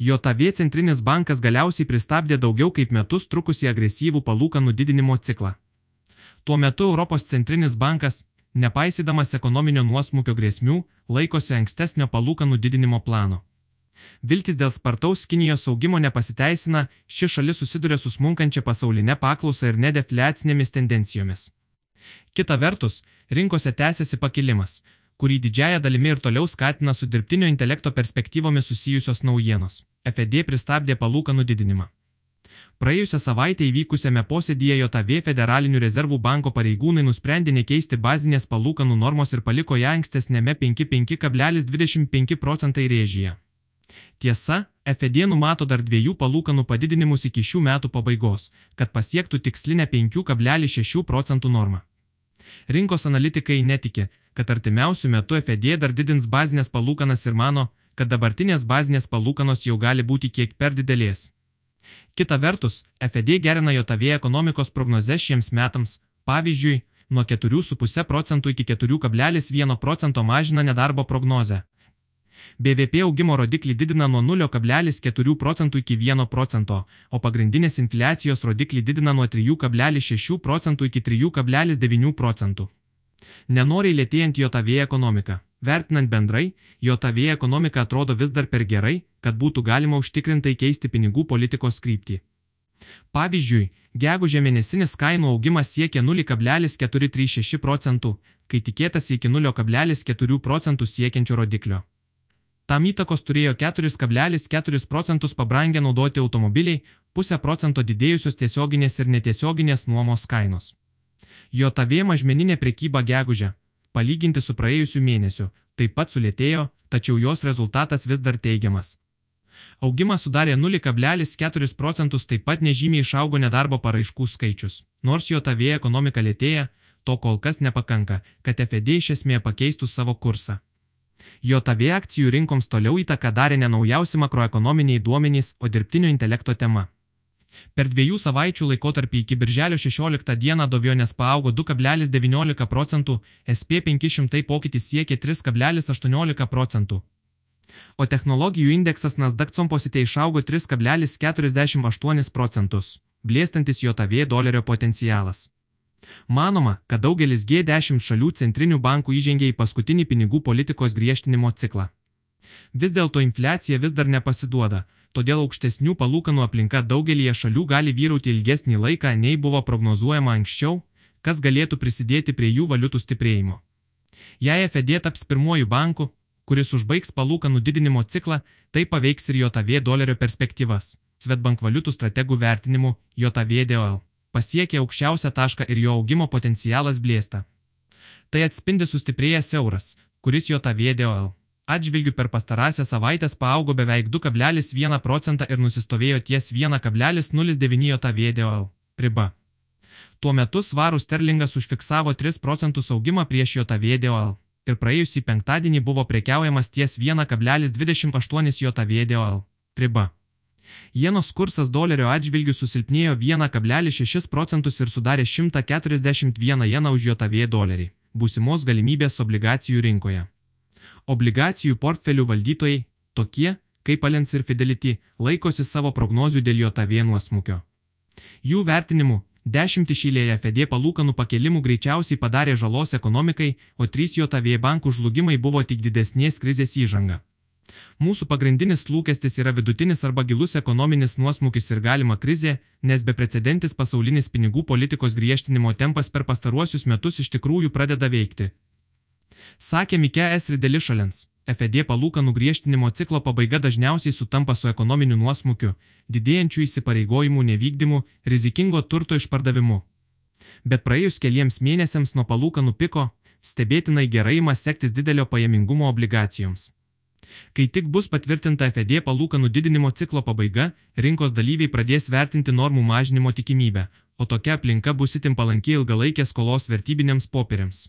JAV centrinis bankas galiausiai pristabdė daugiau kaip metus trukusį agresyvų palūkanų didinimo ciklą. Tuo metu Europos centrinis bankas, nepaisydamas ekonominio nuosmukio grėsmių, laikosi ankstesnio palūkanų didinimo plano. Viltis dėl spartaus Kinijos augimo nepasiteisina, ši šalis susiduria su smunkančia pasaulinė paklausa ir nedefliacinėmis tendencijomis. Kita vertus, rinkose tęsiasi pakilimas, kurį didžiaja dalimi ir toliau skatina su dirbtinio intelekto perspektyvomis susijusios naujienos. FED pristabdė palūkanų didinimą. Praėjusią savaitę įvykusiame posėdėje JAV Federalinių rezervų banko pareigūnai nusprendė nekeisti bazinės palūkanų normos ir paliko ją ankstesnėme 5,25 procentai rėžyje. Tiesa, FED numato dar dviejų palūkanų padidinimus iki šių metų pabaigos, kad pasiektų tikslinę 5,6 procentų normą. Rinkos analitikai netikė, kad artimiausių metų FED dar didins bazinės palūkanas ir mano, kad dabartinės bazinės palūkanos jau gali būti kiek per didelės. Kita vertus, FED gerina JAV ekonomikos prognozes šiems metams, pavyzdžiui, nuo 4,5 procentų iki 4,1 procento mažina nedarbo prognozę. BVP augimo rodiklį didina nuo 0,4 procentų iki 1 procento, o pagrindinės infliacijos rodiklį didina nuo 3,6 procentų iki 3,9 procentų. Nenoriai lėtėjant JAV ekonomiką. Vertinant bendrai, JAV ekonomika atrodo vis dar per gerai, kad būtų galima užtikrintai keisti pinigų politikos kryptį. Pavyzdžiui, gegužė mėnesinis kainų augimas siekia 0,436 procentų, kai tikėtasi iki 0,4 procentų siekiančio rodiklio. Tam įtakos turėjo 4,4 procentus pabrangę naudoti automobiliai, pusę procento didėjusios tiesioginės ir netiesioginės nuomos kainos. JAV mažmeninė prekyba gegužė palyginti su praėjusiu mėnesiu, taip pat sulėtėjo, tačiau jos rezultatas vis dar teigiamas. Augimas sudarė 0,4 procentus, taip pat nežymiai išaugo nedarbo paraiškų skaičius. Nors jo tavėje ekonomika lėtėja, to kol kas nepakanka, kad FED iš esmė pakeistų savo kursą. Jo tavė akcijų rinkoms toliau įtaką darė ne naujausi makroekonominiai duomenys, o dirbtinio intelekto tema. Per dviejų savaičių laikotarpį iki birželio 16 dieną dovionės paaugo 2,19 procentų, SP500 pokytis siekė 3,18 procentų. O technologijų indeksas Nasdaq composite išaugo 3,48 procentus, blėstantis JAV dolerio potencialas. Manoma, kad daugelis G10 šalių centrinių bankų įžengė į paskutinį pinigų politikos griežtinimo ciklą. Vis dėlto infliacija vis dar nepasiduoda, todėl aukštesnių palūkanų aplinka daugelie šalių gali vyrauti ilgesnį laiką nei buvo prognozuojama anksčiau, kas galėtų prisidėti prie jų valiutų stiprėjimo. Jei FED taps pirmuoju banku, kuris užbaigs palūkanų didinimo ciklą, tai paveiks ir JAV dolerio perspektyvas. Svetbank valiutų strategų vertinimu JAV DOL pasiekė aukščiausią tašką ir jo augimo potencialas blėsta. Tai atspindi sustiprėjęs euras, kuris JAV DOL atžvilgių per pastarąsią savaitės paaugo beveik 2,1 procentą ir nusistovėjo ties 1,09 JAV riba. Tuo metu svarų sterlingas užfiksavo 3 procentus augimą prieš JAV ir praėjusį penktadienį buvo prekiaujamas ties 1,28 JAV riba. Jenos kursas dolerio atžvilgių susilpnėjo 1,6 procentus ir sudarė 141 jeną už JAV dolerį, būsimos galimybės obligacijų rinkoje. Obligacijų portfelių valdytojai, tokie kaip Alens ir Fidelity, laikosi savo prognozių dėl JAV nuosmukio. Jų vertinimu, dešimt išėlėje FED palūkanų pakelimų greičiausiai padarė žalos ekonomikai, o trys JAV bankų žlugimai buvo tik didesnės krizės įžanga. Mūsų pagrindinis lūkestis yra vidutinis arba gilus ekonominis nuosmukis ir galima krizė, nes beprecedentis pasaulinis pinigų politikos griežtinimo tempas per pastaruosius metus iš tikrųjų pradeda veikti, Sakė Mike Esrideli Šalens. FED palūkanų griežtinimo ciklo pabaiga dažniausiai sutampa su ekonominiu nuosmukiu, didėjančių įsipareigojimų nevykdymu, rizikingo turto išpardavimu. Bet praėjus keliems mėnesiams nuo palūkanų piko, stebėtinai gerai ima sektis didelio pajamingumo obligacijoms. Kai tik bus patvirtinta FED palūkanų didinimo ciklo pabaiga, rinkos dalyviai pradės vertinti normų mažinimo tikimybę, o tokia aplinka bus itin palanki ilgalaikės skolos vertybinėms popieriams.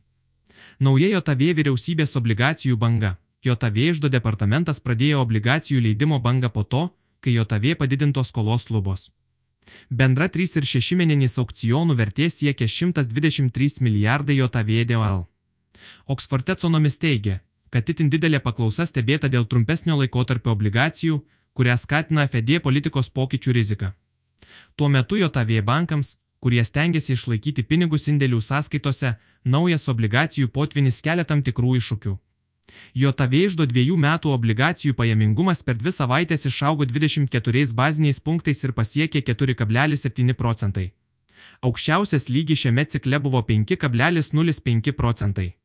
Nauja JAV vyriausybės obligacijų banga. JAV išdo departamentas pradėjo obligacijų leidimo bangą po to, kai JAV padidintos skolos lubos. Bendra 3 ir 6 mėnesinis aukcionų vertė siekia 123 milijardai JAV DOL. Oxford ekonomis teigia, kad itin didelė paklausa stebėta dėl trumpesnio laikotarpio obligacijų, kurią skatina FED politikos pokyčių rizika. Tuo metu JAV bankams, kurie stengiasi išlaikyti pinigus indėlių sąskaitose, naujas obligacijų potvinis kelia tam tikrų iššūkių. JAV išdo dviejų metų obligacijų pajamingumas per dvi savaitės išaugo 24 baziniais punktais ir pasiekė 4,7 procentai. Aukščiausias lygis šiame cikle buvo 5,05 procentai.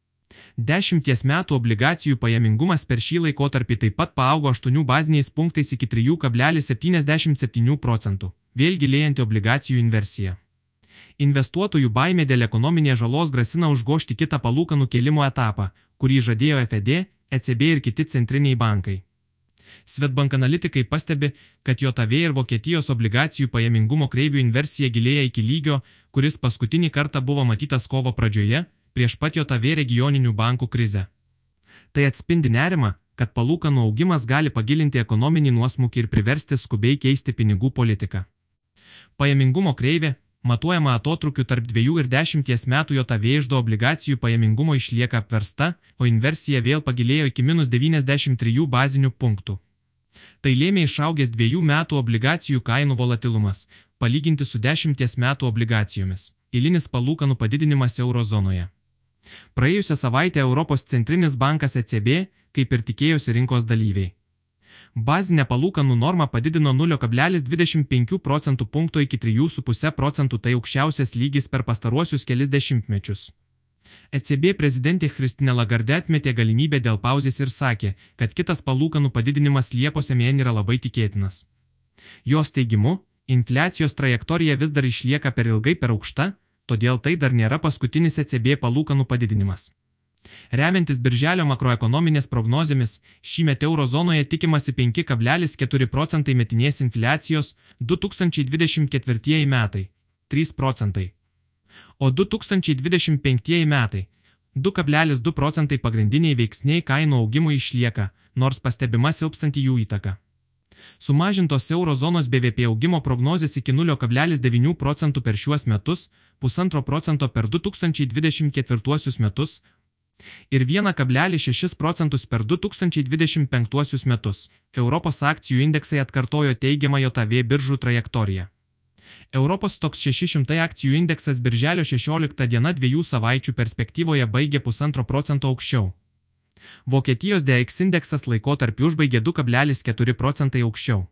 Dešimties metų obligacijų pajamingumas per šį laikotarpį taip pat paaugo 8 baziniais punktais iki 3,77 procentų, vėl gilėjanti obligacijų inversija. Investuotojų baimė dėl ekonominės žalos grasina užgošti kitą palūkanų kelimo etapą, kurį žadėjo FED, ECB ir kiti centriniai bankai. Svetbank analitikai pastebi, kad JAV ir Vokietijos obligacijų pajamingumo kreivių inversija gilėja iki lygio, kuris paskutinį kartą buvo matytas kovo pradžioje, prieš pat JAV regioninių bankų krizę. Tai atspindi nerimą, kad palūkanų augimas gali pagilinti ekonominį nuosmukį ir priversti skubiai keisti pinigų politiką. Pajamingumo kreivė, matuojama atotrukiu tarp 2 ir 10 metų JAV išdo obligacijų pajamingumo išlieka apversta, o inversija vėl pagilėjo iki minus 93 bazinių punktų. Tai lėmė išaugęs dviejų metų obligacijų kainų volatilumas, palyginti su 10 metų obligacijomis, įlinis palūkanų padidinimas eurozonoje. Praėjusią savaitę Europos centrinis bankas ECB, kaip ir tikėjosi rinkos dalyviai, Bazinę palūkanų normą padidino 0,25 procentų punkto iki 3,5 procentų tai aukščiausias lygis per pastaruosius kelis dešimtmečius. ECB prezidentė Kristina Lagarde atmetė galimybę dėl pauzės ir sakė, kad kitas palūkanų padidinimas Liepos mėnesį yra labai tikėtinas. Jos teigimu, infliacijos trajektorija vis dar išlieka per ilgai per aukšta, todėl tai dar nėra paskutinis ECB palūkanų padidinimas. Remiantis birželio makroekonominės prognozėmis, šįmet eurozonoje tikimasi 5,4 procentai metinės infliacijos, 2024 metai - 3 procentai. O 2025 metai - 2,2 procentai pagrindiniai veiksniai kainų augimui išlieka, nors pastebima silpstanti jų įtaka. Sumažintos eurozonos BVP augimo prognozės iki 0,9 procentų per šiuos metus, 1,5 procento per 2024 metus, ir 1,6 procentus per 2025 metus. Europos akcijų indeksai atkartojo teigiamą JAV biržų trajektoriją. Europos toks 600 akcijų indeksas birželio 16 diena dviejų savaičių perspektyvoje baigė 1,5 procento aukščiau. Vokietijos DX indeksas laikotarpį užbaigė 2,4 procentai aukščiau.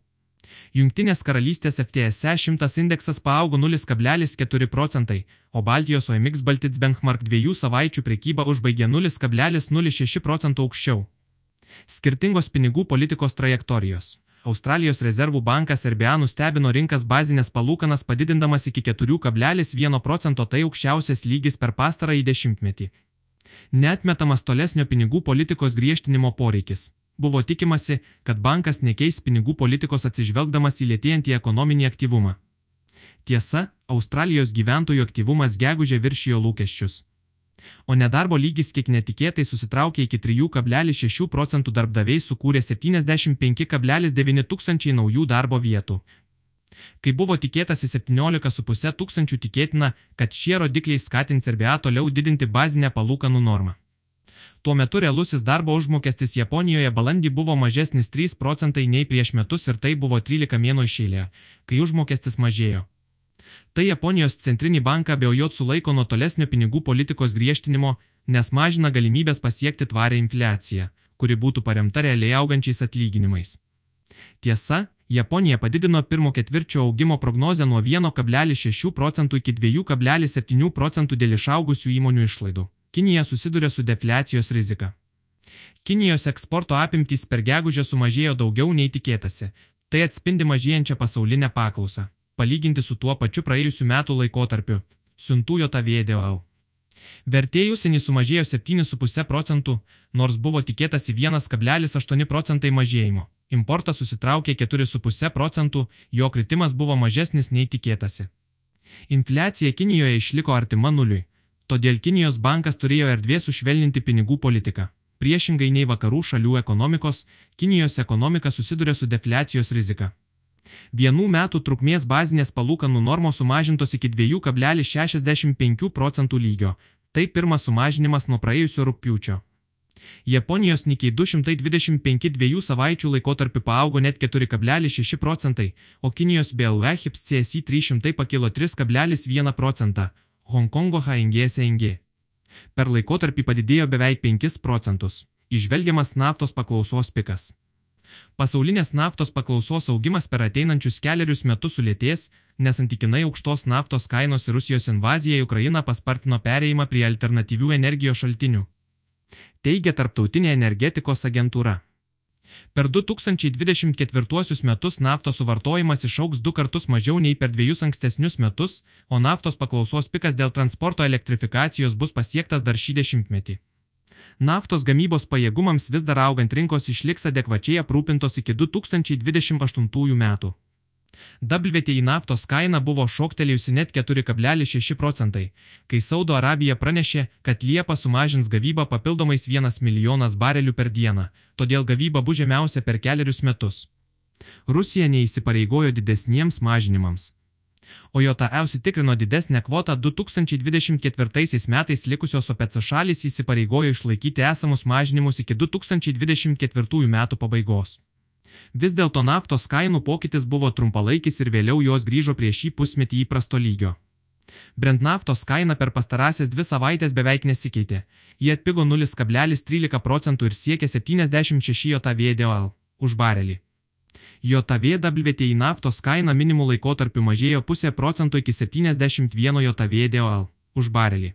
Jungtinės karalystės FTSE 100 indeksas paaugo 0,4 procentai, o Baltijos OMX Baltits Benchmark dviejų savaičių prekybą užbaigė 0,06 procentų aukščiau. Skirtingos pinigų politikos trajektorijos. Australijos rezervų bankas RBA nustebino rinkas bazinės palūkanas padidindamas iki 4,1 procento tai aukščiausias lygis per pastarąjį dešimtmetį. Netmetamas tolesnio pinigų politikos griežtinimo poreikis. Buvo tikimasi, kad bankas nekeis pinigų politikos atsižvelgdamas į lėtėjantį ekonominį aktyvumą. Tiesa, Australijos gyventojų aktyvumas gegužė viršijo lūkesčius. O nedarbo lygis kiek netikėtai susitraukė iki 3,6 procentų darbdaviai sukūrė 75,9 tūkstančiai naujų darbo vietų. Kai buvo tikėtasi 17,5 tūkstančių tikėtina, kad šie rodikliai skatins RBA toliau didinti bazinę palūkanų normą. Tuo metu realusis darbo užmokestis Japonijoje balandį buvo mažesnis 3 procentai nei prieš metus ir tai buvo 13 mėnų išėlė, kai užmokestis mažėjo. Tai Japonijos centrinį banką beojot sulaiko nuo tolesnio pinigų politikos griežtinimo, nes mažina galimybės pasiekti tvarę infliaciją, kuri būtų paremta realiai augančiais atlyginimais. Tiesa, Japonija padidino pirmo ketvirčio augimo prognozę nuo 1,6 procentų iki 2,7 procentų dėl išaugusių įmonių išlaidų. Kinija susiduria su defliacijos rizika. Kinijos eksporto apimtys per gegužę sumažėjo daugiau nei tikėtasi. Tai atspindi mažėjančią pasaulinę paklausą, palyginti su tuo pačiu praėjusiu metų laikotarpiu. Siuntų JOTAVDL. Vertėjų senį sumažėjo 7,5 procentų, nors buvo tikėtasi 1,8 procentai mažėjimo. Importas susitraukė 4,5 procentų, jo kritimas buvo mažesnis nei tikėtasi. Infliacija Kinijoje išliko artima nuliui, Todėl Kinijos bankas turėjo erdvės sušvelninti pinigų politiką. Priešingai nei vakarų šalių ekonomikos, Kinijos ekonomika susiduria su defliacijos rizika. Vienų metų trukmės bazinės palūkanų normos sumažintos iki 2,65 procentų lygio. Tai pirmas sumažinimas nuo praėjusio rūpiučio. Japonijos Nikkei 225 dviejų savaičių laikotarpį paaugo net 4,6 procentai, o Kinijos BLV HIPS CSI 300 pakilo 3,1 procentą, Hongkongo HNG SNG. Per laikotarpį padidėjo beveik 5 procentus. Išvelgiamas naftos paklausos pikas. Pasaulinės naftos paklausos augimas per ateinančius keliarius metus sulėtės, nes antikinai aukštos naftos kainos ir Rusijos invazija į Ukrainą paspartino pereimą prie alternatyvių energijos šaltinių teigia Tarptautinė energetikos agentūra. Per 2024 metus naftos suvartojimas išauks du kartus mažiau nei per dviejus ankstesnius metus, o naftos paklausos pikas dėl transporto elektrifikacijos bus pasiektas dar šį dešimtmetį. Naftos gamybos pajėgumams vis dar augant rinkos išliks adekvačiai aprūpintos iki 2028 metų. WTI naftos kaina buvo šoktelėjusi net 4,6 procentai, kai Saudo Arabija pranešė, kad Liepa sumažins gavybą papildomais 1 milijonas barelių per dieną, todėl gavyba bus žemiausia per keliarius metus. Rusija neįsipareigojo didesniems mažinimams. O JAE užsitikrino didesnę kvotą 2024 metais likusios OPEC šalis įsipareigojo išlaikyti esamus mažinimus iki 2024 metų pabaigos. Vis dėlto naftos kainų pokytis buvo trumpalaikis ir vėliau jos grįžo prie šį pusmetį įprasto lygio. Brent naftos kaina per pastarąsias dvi savaitės beveik nesikeitė. Jie atpigo 0,13 procentų ir siekė 76 JVDOL už barelį. JVWTI naftos kaina minimų laikotarpiu mažėjo pusę procento iki 71 JVDOL už barelį.